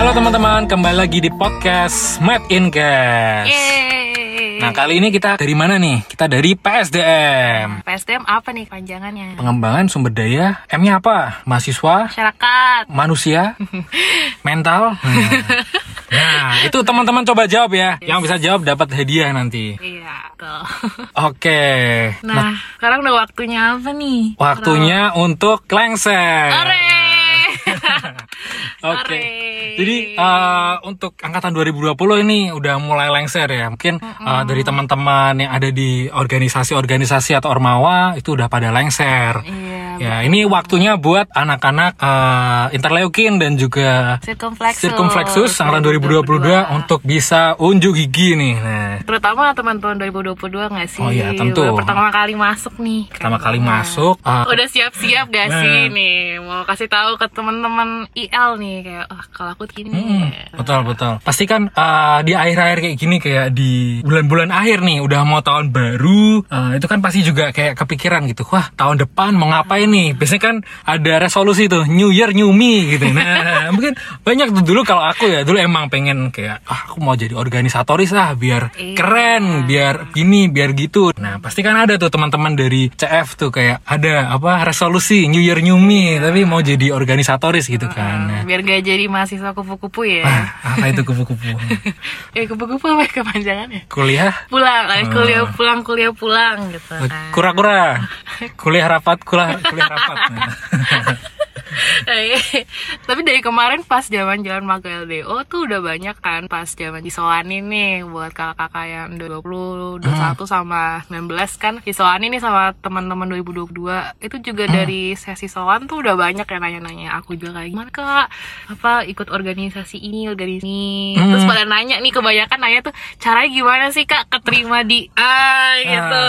Halo teman-teman, kembali lagi di podcast Made in Gas. Yeay. Nah, kali ini kita dari mana nih? Kita dari PSDM. PSDM apa nih panjangannya? Pengembangan sumber daya. M-nya apa? Mahasiswa, Masyarakat. manusia, mental. Nah, Nah, itu teman-teman coba jawab ya. Yang bisa jawab dapat hadiah nanti. Iya, betul. Oke. Nah, sekarang udah waktunya apa nih? Waktunya untuk lengser. Hore! Oke. Hore. Jadi eh, untuk angkatan 2020 ini udah mulai lengser ya. Mungkin eh, dari teman-teman yang ada di organisasi-organisasi atau ormawa itu udah pada lengser. Iya. Ya, ini waktunya buat anak-anak eh, interleukin dan juga Circumflexus. circumflexus angkatan 2022 untuk bisa unjuk gigi nih. Nah, Terutama teman-teman 2022 nggak sih? Oh iya, tentu. Udah pertama kali masuk nih. pertama Kan. kali masuk eh, Udah siap-siap gak Nah. sih nih? Mau kasih tahu ke teman-teman IL nih kayak, oh kalau aku gini. Mm, betul betul. Pasti kan uh, di akhir-akhir kayak gini kayak di bulan-bulan akhir nih udah mau tahun baru, uh, itu kan pasti juga kayak kepikiran gitu. Wah tahun depan mau ngapain nih? Biasanya kan ada resolusi tuh New Year New Me gitu. Nah mungkin banyak tuh dulu kalau aku ya dulu emang pengen kayak ah aku mau jadi organisatoris ah biar Iya. keren, biar gini, biar gitu. Nah pasti kan ada tuh teman-teman dari CF tuh kayak ada apa resolusi New Year New Me tapi mau jadi organisatoris gitu kan. Nah, Biar gak jadi mahasiswa kupu-kupu ya. Ah, apa itu kupu-kupu? eh kupu-kupu apa ya kepanjangannya? Kuliah? Pulang, eh, kuliah Ah. pulang, kuliah pulang gitu. kan. Kura-kura. Kuliah rapat, kuliah, kuliah rapat. Eh, Tapi dari kemarin pas zaman jalan Maga LDO tuh udah banyak kan pas zaman disoanin nih buat kakak-kakak yang 20, 21 sama 19 kan. Disoanin nih sama teman-teman 2022 itu juga dari sesi soan tuh udah banyak yang nanya-nanya. Aku juga kayak gimana kak? Apa ikut organisasi ini organisasi ini? Terus pada nanya nih kebanyakan nanya tuh caranya gimana sih kak? Keterima di A gitu.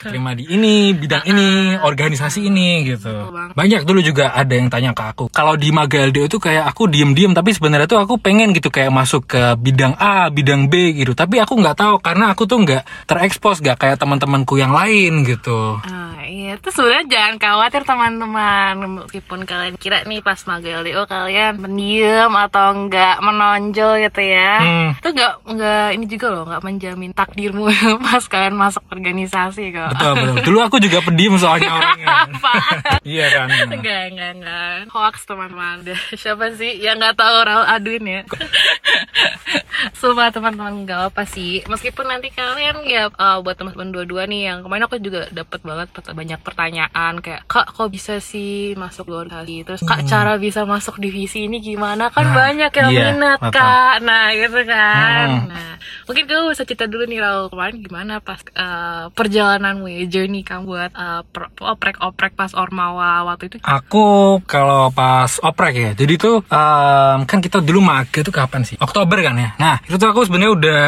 Terima di ini, bidang ini, organisasi ini gitu. Banyak dulu juga ada yang tanya ke aku. Kalau di Magaldo itu kayak aku diem-diem, tapi sebenarnya tuh aku pengen gitu kayak masuk ke bidang A, bidang B gitu. Tapi aku nggak tahu karena aku tuh nggak terekspos, nggak kayak teman-temanku yang lain gitu. Ah, iya, itu sebenarnya jangan khawatir teman-teman. Meskipun kalian kira nih pas magang LDO kalian pendiam atau enggak menonjol gitu ya. Hmm. Itu enggak enggak ini juga loh, enggak menjamin takdirmu pas kalian masuk organisasi kok. Betul betul. Dulu aku juga pendiam soalnya orangnya. Iya kan. Enggak, enggak, enggak. Hoax teman-teman. Siapa sih yang nggak tahu Raul Aduin ya? Sumpah teman-teman nggak apa sih. Meskipun nanti kalian ya uh, buat teman-teman dua-dua nih yang kemarin aku juga dapat banget banyak pertanyaan kayak kak kok bisa sih masuk organisasi terus kak cara bisa masuk divisi ini gimana kan Hmm. Nah, banyak yang iya, minat betul. kak nah gitu kan Hmm. nah mungkin kamu bisa cerita dulu nih Raul kemarin gimana pas uh, perjalananmu ya journey kamu buat uh, oprek-oprek pas ormawa waktu itu Aku kalau pas oprek ya, jadi tuh em, kan kita dulu maga tuh kapan sih? Oktober kan ya. Nah itu tuh aku sebenarnya udah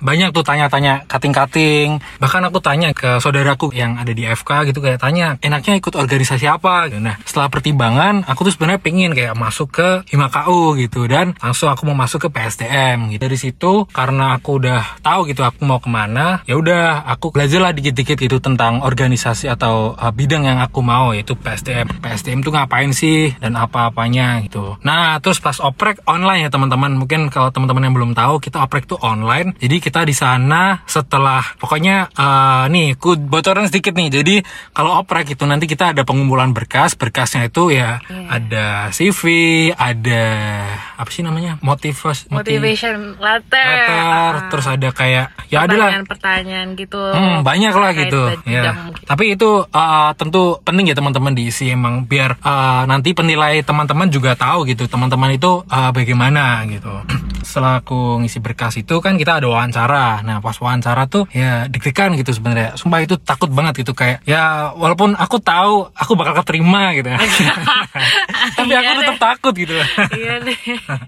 banyak tuh tanya-tanya kating-kating. Bahkan aku tanya ke saudaraku yang ada di FK gitu kayak tanya enaknya ikut organisasi apa? Nah setelah pertimbangan aku tuh sebenarnya pengen kayak masuk ke Himakau gitu dan langsung aku mau masuk ke PSDM gitu. Dari situ karena aku udah tahu gitu aku mau ke mana, ya udah aku belajar lah dikit-dikit gitu tentang organisasi atau uh, bidang yang aku mau yaitu PSDM. PSDM tuh ngapain sih dan apa-apanya gitu. Nah terus pas oprek online ya teman-teman. Mungkin kalau teman-teman yang belum tahu kita oprek tuh online. Jadi kita di sana setelah pokoknya uh, nih ku bocoran sedikit nih. Jadi kalau oprek itu nanti kita ada pengumpulan berkas. Berkasnya itu ya Iya. ada CV, ada apa sih namanya motivasi motivation letter, letter, Ah, terus ada kayak ya ada lah pertanyaan-pertanyaan gitu Hmm, banyak lah gitu. Ya. mungkin. Tapi itu uh, tentu penting ya teman-teman diisi emang biar uh, nanti penilai teman-teman juga tahu gitu. Teman-teman itu uh, bagaimana gitu. Setelah aku ngisi berkas itu kan kita ada wawancara. Nah, pas wawancara tuh ya deg-degan gitu sebenarnya. Sumpah itu takut banget gitu kayak ya walaupun aku tahu aku bakal keterima gitu. Tapi aku Iya tetap takut gitu. iya deh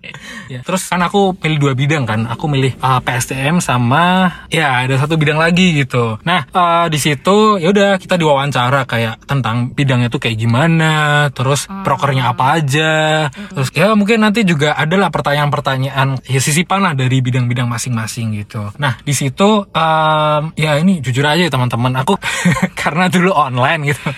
ya, terus kan aku pilih dua bidang kan. Aku milih uh, PSDM sama ya ada satu bidang lagi gitu. Nah uh, di situ ya udah kita diwawancara kayak tentang bidangnya tuh kayak gimana, terus prokernya apa aja, terus ya mungkin nanti juga adalah pertanyaan-pertanyaan ya sisipan lah dari bidang-bidang masing-masing gitu. Nah di situ em, ya ini jujur aja ya teman-teman, aku karena dulu online gitu,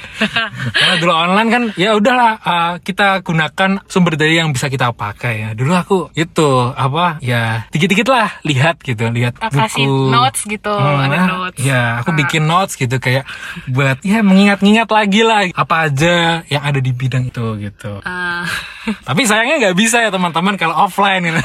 karena dulu online kan ya udahlah eh, kita gunakan sumber daya yang bisa kita pakai ya. Dulu aku itu apa ya dikit-dikit lah lihat gitu, lihat Kasih buku. notes gitu, Hmm, ada nah, notes. Ya, aku bikin notes gitu kayak buat ya mengingat-ingat lagi lah apa aja yang ada di bidang itu gitu. Ah, Tapi sayangnya nggak bisa ya teman-teman kalau offline gitu.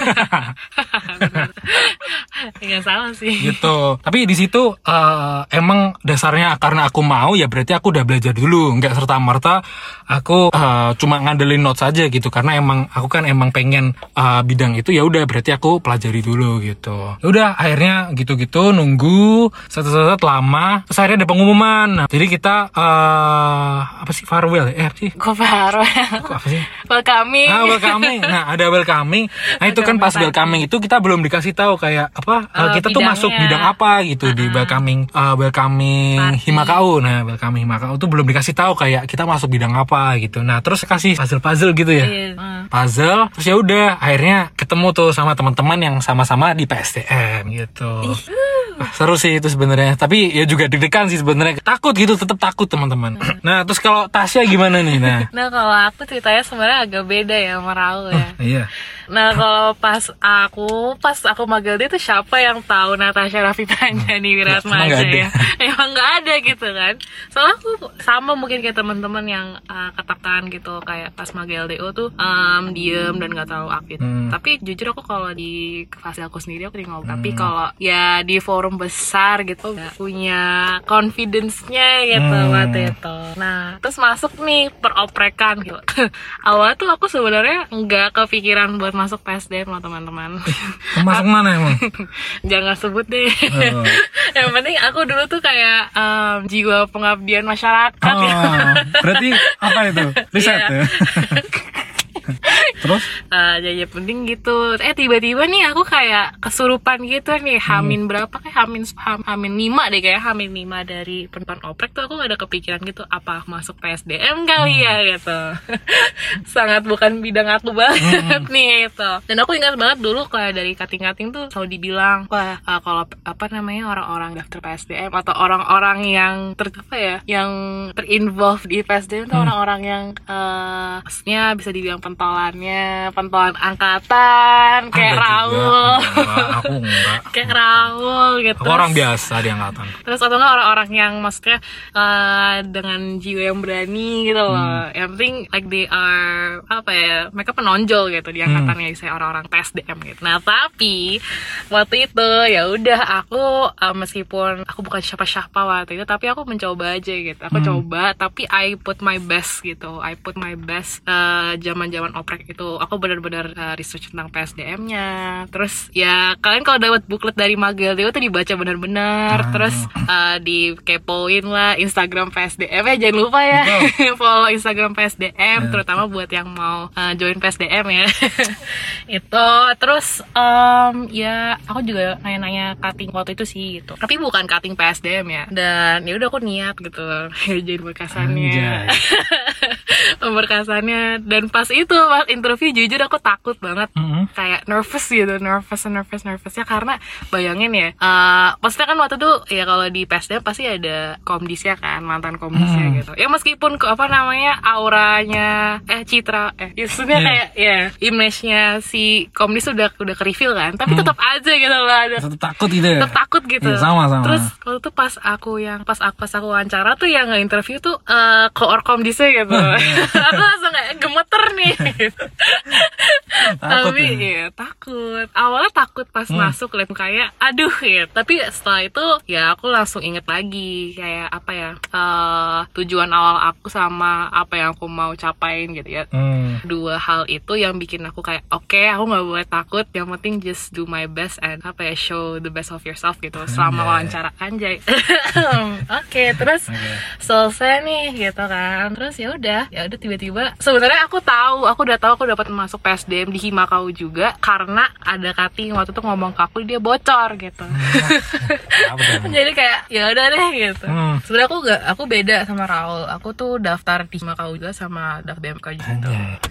nggak salah sih. gitu. Tapi di situ eh, emang dasarnya karena aku mau ya berarti aku udah belajar dulu, nggak serta merta aku eh, cuma ngandelin notes aja gitu karena emang aku kan emang pengen eh, bidang itu ya udah berarti aku pelajari dulu gitu. Ya udah akhirnya gitu-gitu nunggu set-set lama terus akhirnya ada pengumuman. Nah, jadi kita eh, apa sih farewell ya? Eh, apa sih? Kok apa sih? welcoming. Ah, welcoming. Nah, ada welcoming. Nah, itu kan pas welcoming itu kita belum dikasih tahu kayak apa uh, Oh, kita tuh masuk bidangnya. bidang apa gitu di welcoming uh, welcoming Party. Himakau. Nah, welcoming Himakau tuh belum dikasih tahu kayak kita masuk bidang apa gitu. Nah, terus kasih puzzle-puzzle gitu ya. Iya, ah. Puzzle, terus ya udah akhirnya ketemu tuh sama teman-teman yang sama-sama di PSDM gitu. Ah, Seru sih itu sebenarnya, tapi ya juga deg-degan sih sebenarnya. Takut gitu, tetap takut teman-teman. Nah, terus kalau Tasya gimana nih? Nah, Nah kalau aku ceritanya sebenarnya agak beda ya sama Raul ya. iya. Nah kalau pas aku pas aku magang dia tuh siapa yang tahu Natasha Raffi Panjani Wirat Emang nggak Maja ada. ya? Emang nggak ada gitu kan. Soalnya aku sama mungkin kayak teman-teman yang uh, ketakutan gitu kayak pas magang LDO tuh um, diem dan nggak terlalu aktif. Hmm. Tapi jujur aku kalau di fase aku sendiri aku di ngobrol. Tapi kalau ya di forum besar gitu nggak punya confidence-nya gitu Hmm. waktu itu. Nah terus masuk nih peroprekan gitu. Awalnya tuh aku sebenarnya nggak kepikiran buat masuk PSDM loh teman-teman. Masuk mana emang? Jangan sebut deh. Oh. Yang penting aku dulu tuh kayak em, jiwa pengabdian masyarakat. Oh, berarti apa itu? Riset Iya. ya? Terus? Eh, jadi penting gitu. Eh tiba-tiba nih aku kayak kesurupan gitu nih. Hamin berapa kayak Hamin ham, Hamin 5 deh kayak Hamin 5 dari penonton oprek tuh aku gak ada kepikiran gitu apa masuk PSDM kali ya gitu. Sangat bukan bidang aku banget nih gitu. Dan aku ingat banget dulu kayak dari kating-kating tuh selalu dibilang wah eh, kalau apa namanya orang-orang daftar PSDM atau orang-orang yang ter apa ya yang terinvolve di PSDM tuh orang-orang yang eh maksudnya bisa dibilang pentolannya pentolan angkatan kayak Ada juga. Raul Enggak, aku enggak. kayak Raul gitu Aku orang biasa di angkatan. terus atau enggak orang-orang yang maksudnya eh, dengan jiwa yang berani gitu loh Hmm. yang penting like they are apa ya mereka penonjol gitu di Hmm. angkatannya saya orang-orang PSDM gitu nah tapi waktu itu ya udah aku eh, meskipun aku bukan siapa-siapa waktu itu tapi aku mencoba aja gitu aku Hmm. coba tapi I put my best gitu I put my best eh, zaman-zaman oprek itu aku benar-benar eh, research tentang PSDM-nya terus ya kalian kalau dapat booklet dari Magel Dewa tuh dibaca benar-benar. Ah. terus uh, dikepoin lah Instagram PSDM ya jangan lupa ya follow Instagram PSDM Ya. terutama buat yang mau uh, join PSDM ya. Itu terus um, ya aku juga nanya-nanya cutting waktu itu sih gitu. Tapi bukan cutting PSDM ya. Dan ya udah aku niat gitu. Jadi berkasannya Anjay. pemberkasannya. Dan pas itu pas interview jujur aku takut banget Mm-mm. kayak nervous gitu nervous nervous nervousnya karena bayangin ya eh maksudnya kan waktu itu ya kalau di PSDM pasti ada komdisnya kan mantan komdisnya Hmm. gitu ya meskipun ke apa namanya auranya eh citra eh maksudnya Iya. kayak ya image-nya si komdis udah udah ke reveal kan tapi Hmm. tetap aja gitu loh ada Tetap takut gitu ya? tetap takut gitu. Iya, sama, sama. Terus waktu itu pas aku yang pas aku pas aku wawancara tuh yang nge-interview tuh eh koorkom di gitu. aku langsung kayak gemeter nih. Takut Tapi ya? iya, takut. Awalnya takut pas Hmm. masuk lihat kayak aduh ya. Tapi setelah itu ya aku langsung inget lagi kayak apa ya eh tujuan awal aku sama apa yang aku mau capain gitu ya Hmm. dua hal itu yang bikin aku kayak oke aku nggak boleh takut yang penting just do my best and apa ya show the best of yourself gitu selama Anjay. wawancara anjay oke terus selesai nih gitu kan terus ya udah ya udah tiba-tiba sebenarnya aku tahu aku udah tahu aku dapat masuk PSDM di Himakau juga karena ada cutting waktu itu ngomong ke aku dia bocor gitu tuh? jadi kayak ya udah deh gitu Hmm. sebenarnya aku gak aku beda sama Raul aku tuh daftar di Himakau juga sama daftar BMK juga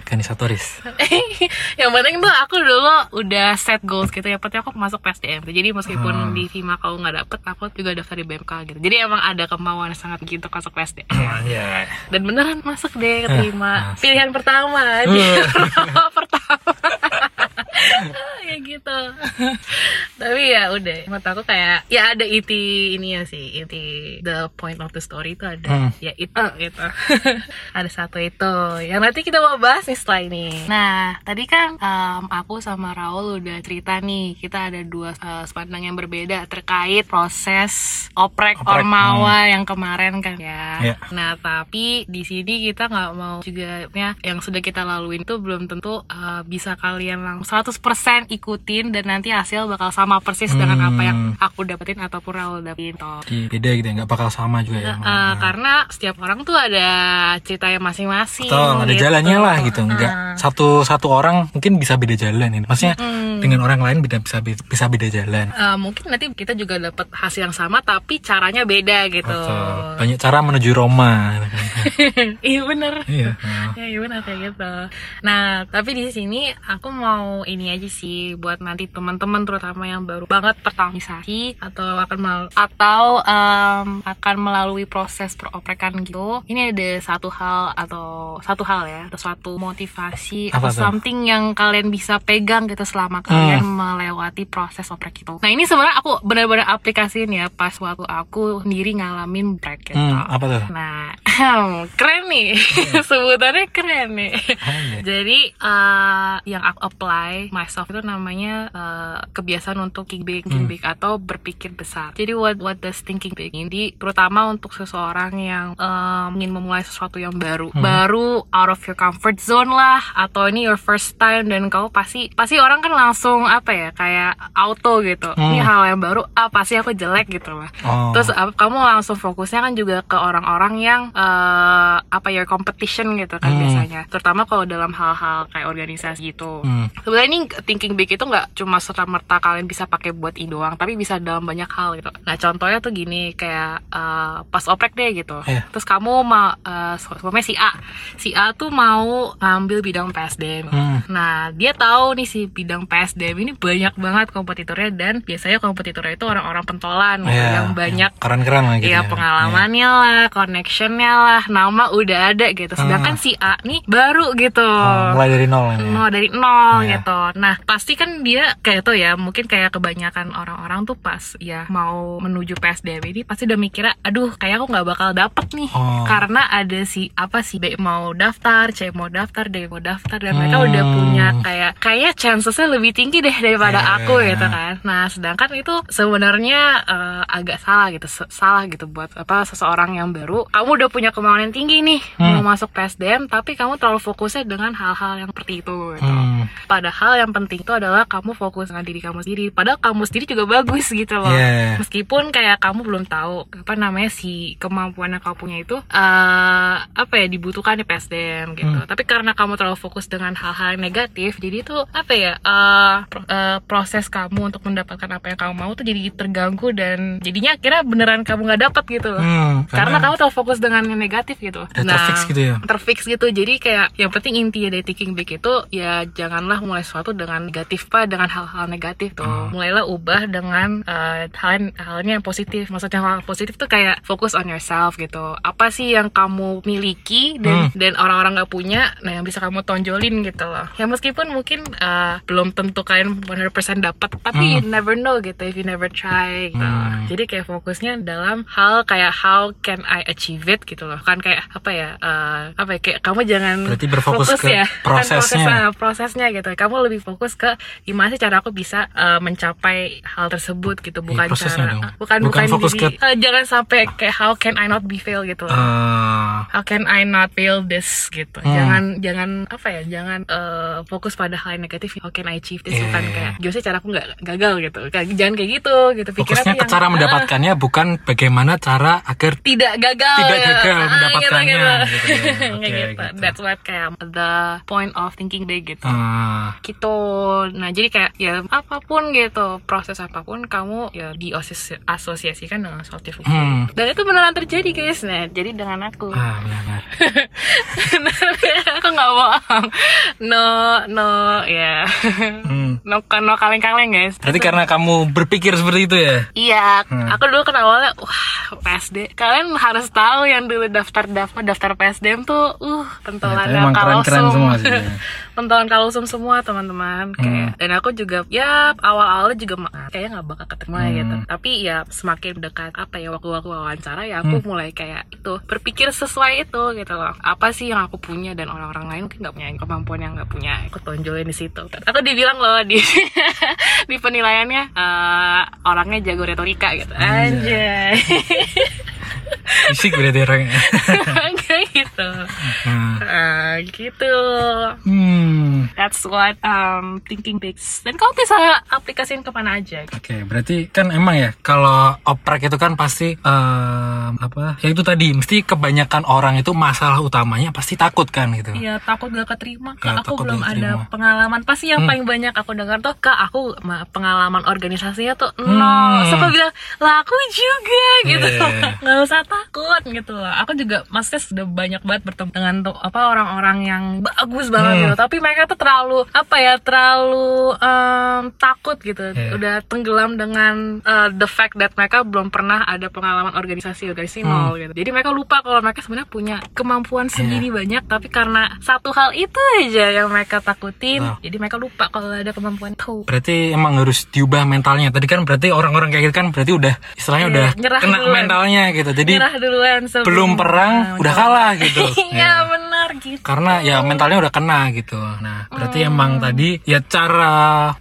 organisatoris. yang penting tuh aku dulu udah set goals gitu ya penting aku masuk PSDM jadi meskipun Hmm. di FIMA kau nggak dapet aku juga daftar di BMK gitu jadi emang ada kemauan sangat untuk masuk PSDM Anjay. dan beneran masuk deh keterima asik. pilihan pertama Uh. pertama gitu. Tapi ya udah menurut aku kayak ya ada inti ini ya sih inti the point of the story itu ada Hmm. ya itu gitu. Ada satu itu yang nanti kita mau bahas nih setelah ini. Nah tadi kan em, aku sama Raul udah cerita nih kita ada dua eh, sepandang yang berbeda terkait proses oprek, Oprek, ormawa yang kemarin kan ya. Iya. Nah, tapi di sini kita nggak mau juga ya yang sudah kita laluin itu belum tentu uh, bisa kalian langsung 100% ikutin dan nanti hasil bakal sama persis dengan apa yang Hmm. aku dapetin ataupun Raul dapetin toh. Jadi beda gitu ya, nggak bakal sama juga ya. Uh, karena setiap orang tuh ada ceritanya masing-masing. Betul, ada gitu. jalannya lah gitu. Enggak Uh, satu satu orang mungkin bisa beda jalan ini. Maksudnya mm. dengan orang lain bisa bisa bisa beda jalan. Uh, mungkin nanti kita juga dapat hasil yang sama tapi caranya beda gitu. Betul. Banyak cara menuju Roma. gitu kan. iya bener. Iya. ya iya benar kayak gitu. Nah, tapi di sini aku mau ini aja sih buat nanti teman-teman terutama yang baru banget pertamisasi atau akan mel- atau em, akan melalui proses peroprekan gitu. Ini ada satu hal atau satu hal ya, atau suatu motivasi Apa atau tuh? something yang kalian bisa pegang gitu selama kalian melewati proses oprek itu. Nah, ini sebenarnya aku benar-benar aplikasiin ya pas waktu aku sendiri ngalamin break gitu. Hmm, apa tuh? Nah, keren nih. Sebutannya keren nih. Anjay. Jadi eh, yang aku apply myself itu namanya eh, kebiasaan untuk thinking big, thinking big atau berpikir besar. Jadi what what does thinking big ini terutama untuk seseorang yang eh, ingin memulai sesuatu yang baru, baru out of your comfort zone lah atau ini your first time dan kau pasti pasti orang kan langsung apa ya kayak auto gitu. Ini hal yang baru, ah pasti aku jelek gitu lah. Oh. Terus apa, kamu langsung fokusnya kan juga ke orang-orang yang eh, apa ya competition gitu kan Hmm. biasanya terutama kalau dalam hal-hal kayak organisasi gitu Hmm. sebenarnya ini thinking big itu nggak cuma serta merta kalian bisa pakai buat i doang tapi bisa dalam banyak hal gitu nah contohnya tuh gini kayak eh, pas oprek deh gitu Iya. terus kamu mau uh, suaminya si A si A tuh mau ngambil bidang PSDM Hmm. nah dia tahu nih si bidang PSDM ini banyak banget kompetitornya dan biasanya kompetitornya itu orang-orang pentolan gitu, Iya, yang banyak keren-keren lah gitu. Iya ya. pengalamannya lah, connectionnya lah, nama udah ada gitu. Sedangkan si A nih baru gitu. Oh, mulai dari nol ini. ya. Nol dari nol Iya. gitu. Nah pasti kan dia kayak itu ya, mungkin kayak kebanyakan orang-orang tuh pas ya mau menuju PSDM ini pasti udah mikirnya, aduh kayak aku nggak bakal dapet nih, Oh. karena ada si apa sih B mau daftar, C mau daftar, D mau daftar dan mereka Hmm. udah punya kayak kayak chancesnya lebih tinggi deh daripada Iya, aku gitu kan. Nah sedangkan itu sebenarnya eh, agak salah gitu, Se- salah gitu buat apa seseorang yang baru. Kamu udah punya kemauan yang tinggi nih Hmm. mau masuk PSDM, tapi kamu terlalu fokusnya dengan hal-hal yang seperti itu. Gitu. Hmm. Padahal yang penting itu adalah kamu fokus dengan diri kamu sendiri. Padahal kamu sendiri juga bagus gitu loh. Iya. Meskipun kayak kamu belum tahu apa namanya si kemampuan yang kamu punya itu eh apa ya dibutuhkan di PSDM gitu. Hmm. Tapi karena kamu terlalu fokus dengan hal-hal yang negatif, jadi itu apa ya eh, pro- eh, proses kamu untuk mendapatkan apa yang kamu mau tuh jadi terganggu dan jadinya akhirnya beneran kamu nggak dapat gitu loh. Hmm, Karena kamu terlalu fokus dengan yang negatif gitu. Udah terfix gitu ya? Terfix gitu. Jadi kayak yang penting inti dari thinking big itu ya janganlah mulai sesuatu dengan negatif pak dengan hal-hal negatif tuh. Hmm. Mulailah ubah dengan eh, hal halnya yang positif. Maksudnya hal positif tuh kayak fokus on yourself gitu. Apa sih yang kamu miliki dan Hmm. dan orang-orang nggak punya, nah yang bisa kamu tonjolin gitu loh. Ya meskipun mungkin eh, belum tentu kalian 100% dapat, tapi you never know gitu if you never try gitu. Hmm. Jadi kayak fokusnya dalam hal kayak how can I achieve it gitu loh. Kan kayak apa ya? eh, apa ya? Kayak kamu jangan Berarti berfokus fokus ke ya, Bukan prosesnya. prosesnya, prosesnya gitu. Kamu lebih fokus ke gimana sih cara aku bisa eh, mencapai hal tersebut gitu, bukan prosesnya cara dong. bukan Bukan bukan, fokus diri- ke- eh, jangan sampai kayak how can I not be fail gitu. Eh, How can I not fail this gitu? Hmm. Jangan jangan apa ya? Jangan eh, fokus pada hal yang negatif. How can I achieve this? Iya, Bukan iya, kayak gimana sih cara aku nggak gagal gitu. Kayak, jangan kayak gitu gitu. Pikirannya fokusnya ke yang, cara "Ah, mendapatkannya bukan bagaimana cara agar tidak gagal Tidak ya. gagal Ah, mendapatkannya gitu, gitu, gitu. ya. Kayak Oke, gitu. gitu. That's what kayak the point of thinking day gitu. Ah, gitu nah jadi kayak ya apa pun gitu proses apa pun kamu ya diasosiasikan dengan development Hmm. dan itu beneran terjadi guys nah jadi dengan aku ah benar. aku nggak bohong no no ya Hmm. no no kaleng kaleng guys Berarti karena kamu berpikir seperti itu ya? Iya, Hmm. aku dulu kan awalnya wah PSD. Kalian harus tahu yang dulu daftar daftar daftar PSDM tuh uh pentolan Ya, keren-keren semua sih, ya. pentolan kalosum semua teman-teman. Kayak dan aku juga ya awal-awalnya juga kayaknya nggak bakal keterima Hmm. gitu. Tapi ya semakin dekat apa ya waktu-waktu wawancara ya aku mulai kayak itu berpikir sesuai itu gitu loh. Apa sih yang aku punya dan orang-orang lain mungkin nggak punya kemampuan yang nggak punya. Aku tonjolin di situ. Aku dibilang loh di di penilaiannya eh, orangnya jago retorika gitu. Anjay. Fisik berarti orangnya. Kayak gitu. Nah, Ah, gitu. hmm. That's what um, thinking big. Dan kamu bisa aplikasiin ke mana aja. Oke, berarti kan emang ya kalau oprek itu kan pasti em, apa? Ya itu tadi mesti kebanyakan orang itu masalah utamanya pasti takut kan gitu. Iya takut gak keterima Ya, kak. aku takut belum gak ada pengalaman. Pasti yang Hmm. paling banyak aku dengar tuh kak aku ma- pengalaman organisasinya tuh Hmm. nol. So aku bilang lah aku juga gitu. Iya. nggak usah takut gitu loh. Aku juga maksudnya sudah banyak banget bertemu dengan tuh apa orang-orang yang bagus banget Hmm. gitu. Tapi mereka tuh terlalu apa ya terlalu em, takut gitu. Iya. Udah tenggelam dengan uh, the fact that mereka belum pernah ada pengalaman organisasi organisasi Hmm. nol gitu. Jadi mereka lupa kalau mereka sebenarnya punya kemampuan Iya. segini banyak tapi karena satu hal itu aja yang mereka takutin, Betul. jadi mereka lupa kalau ada kemampuan itu. Berarti emang harus diubah mentalnya. Tadi kan berarti orang-orang kayak gitu kan berarti udah istilahnya Iya, udah kena duluan. mentalnya gitu. Jadi Nyerah duluan sebelum belum perang Nah, udah kalah gitu. Iya Ya. Benar gitu. karena ya mentalnya udah kena gitu. Nah, berarti Hmm. emang tadi ya cara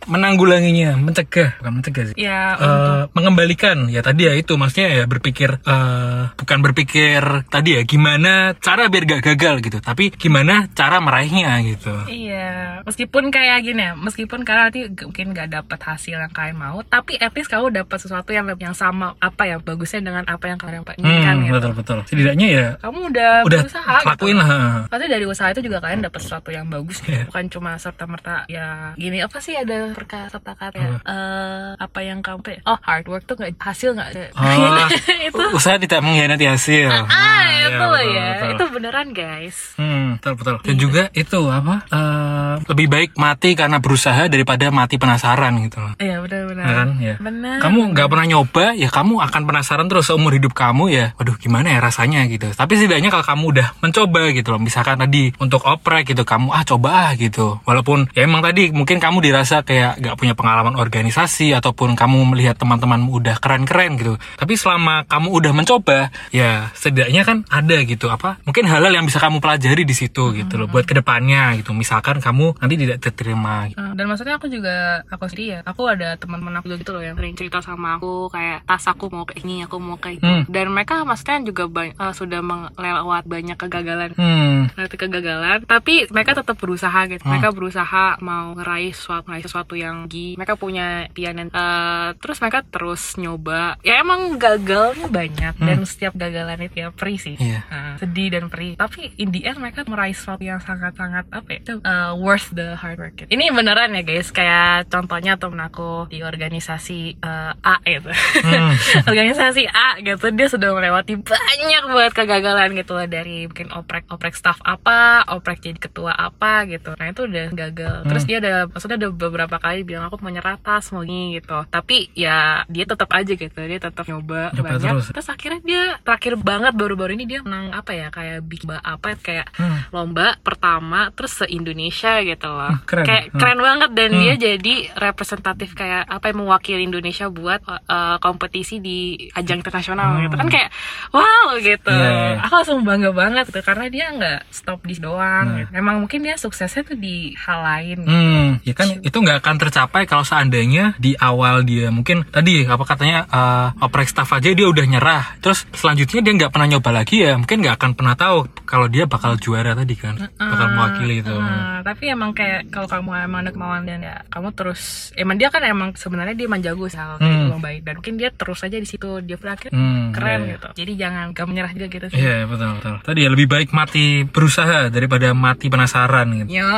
menanggulanginya, mencegah, bukan mencegah sih. ya Eh, mengembalikan ya tadi ya itu maksudnya ya berpikir eh, bukan berpikir tadi ya gimana cara biar gak gagal gitu tapi gimana cara meraihnya gitu Iya, meskipun kayak gini ya, meskipun karena nanti mungkin nggak dapat hasil yang kalian mau, tapi at least kamu dapat sesuatu yang yang sama apa ya bagusnya dengan apa yang kalian inginkan hmm, gitu. betul betul setidaknya ya Kamu udah, udah berusaha lakuin gitu. lah Pasti dari usaha itu juga kalian dapat sesuatu yang bagus. Iya. bukan cuma serta merta ya gini apa sih ada perkata kata ya eh, apa yang kamu ya? oh hard work tuh nggak hasil nggak Oh, itu usaha tidak mengkhianati hasil ah iya, itu loh betul, ya betul. itu beneran guys Hmm, betul betul. Dan juga itu apa? eh, lebih baik mati karena berusaha daripada mati penasaran gitu loh. iya benar-benar Ya kan? Ya. benar Kamu nggak pernah nyoba, ya kamu akan penasaran terus seumur hidup kamu ya. Waduh, gimana ya rasanya gitu. Tapi setidaknya kalau kamu udah mencoba gitu loh. Misalkan tadi untuk oprek gitu, kamu ah coba ah gitu. Walaupun ya emang tadi mungkin kamu dirasa kayak nggak punya pengalaman organisasi ataupun kamu melihat teman-temanmu udah keren-keren gitu. Tapi selama kamu udah mencoba, ya setidaknya kan ada gitu apa? Mungkin hal-hal yang bisa kamu pelajari di situ gitu loh buat ke depannya gitu. Misalkan kamu nanti tidak diterima. Uh, dan maksudnya aku juga aku sendiri ya aku ada teman-teman aku juga gitu loh yang sering cerita sama aku kayak tas aku mau kayak ini aku mau kayak itu Hmm. dan mereka maksudnya juga uh, sudah melewat banyak kegagalan Hmm, Nanti kegagalan. Tapi mereka tetap berusaha gitu. Hmm. mereka berusaha mau ngeraih sesuatu ngeraih sesuatu yang tinggi mereka punya impian uh, terus mereka terus nyoba. Ya emang gagalnya banyak. Dan setiap gagalan itu ya perih sih. Hmm. Iya. Uh, sedih dan perih. Tapi in the end mereka meraih sesuatu yang sangat-sangat apa ya itu, uh, worth the hard work. Gitu. ini beneran ya guys. Kayak contohnya temen aku di organisasi uh, A itu Hmm. organisasi A gitu. Dia sudah melewati banyak banget kegagalan gitu. Lah dari mungkin oprek oprek staff apa oprek jadi ketua apa gitu nah itu udah gagal terus dia ada maksudnya ada beberapa kali bilang aku mau nyerah tas mau gini gitu tapi ya dia tetap aja gitu dia tetap nyoba Nyoba banyak terus. terus. akhirnya dia terakhir banget baru-baru ini dia menang apa ya kayak big ba apa kayak Hmm. lomba pertama terus se Indonesia gitu loh Hmm, keren. kayak Hmm. keren banget dan dia jadi representatif kayak apa yang mewakili Indonesia buat uh, kompetisi di ajang internasional gitu kan kayak wow gitu Hmm. Iya, iya. aku langsung bangga banget gitu karena dia nggak stop di doang Nah. emang mungkin dia suksesnya tuh di hal lain gitu. Hmm, ya kan itu nggak akan tercapai kalau seandainya di awal dia mungkin tadi apa katanya eh oprek staff aja dia udah nyerah, terus selanjutnya dia nggak pernah nyoba lagi ya mungkin nggak akan pernah tahu kalau dia bakal juara tadi kan bakal mewakili itu Nah, tapi emang kayak kalau kamu emang ada kemauan dan ya kamu terus emang dia kan emang sebenarnya dia emang jago sih hal Hmm. dan mungkin dia terus aja di situ dia berakhir Hmm, keren iya, iya. gitu jadi jangan gak menyerah juga gitu sih Iya betul betul. Tadi ya lebih baik mati berusaha daripada mati penasaran gitu. Yo,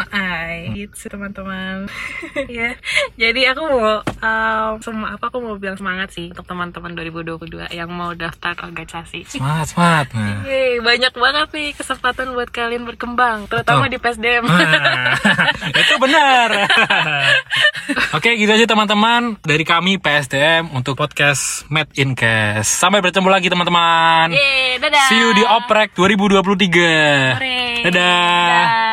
ay, gitu teman-teman. ya, jadi aku mau um, semua apa aku mau bilang semangat sih untuk teman-teman 2022 yang mau daftar organisasi. Semangat semangat. Nah. Yeay, banyak banget nih kesempatan buat kalian berkembang, terutama Betul. di PSDM. Itu benar. Oke, gitu aja teman-teman dari kami PSDM untuk podcast Made in Cash. Sampai bertemu lagi teman-teman. Yeay, dadah. See you di Oprek 2023. Hore. Dadah. Dadah.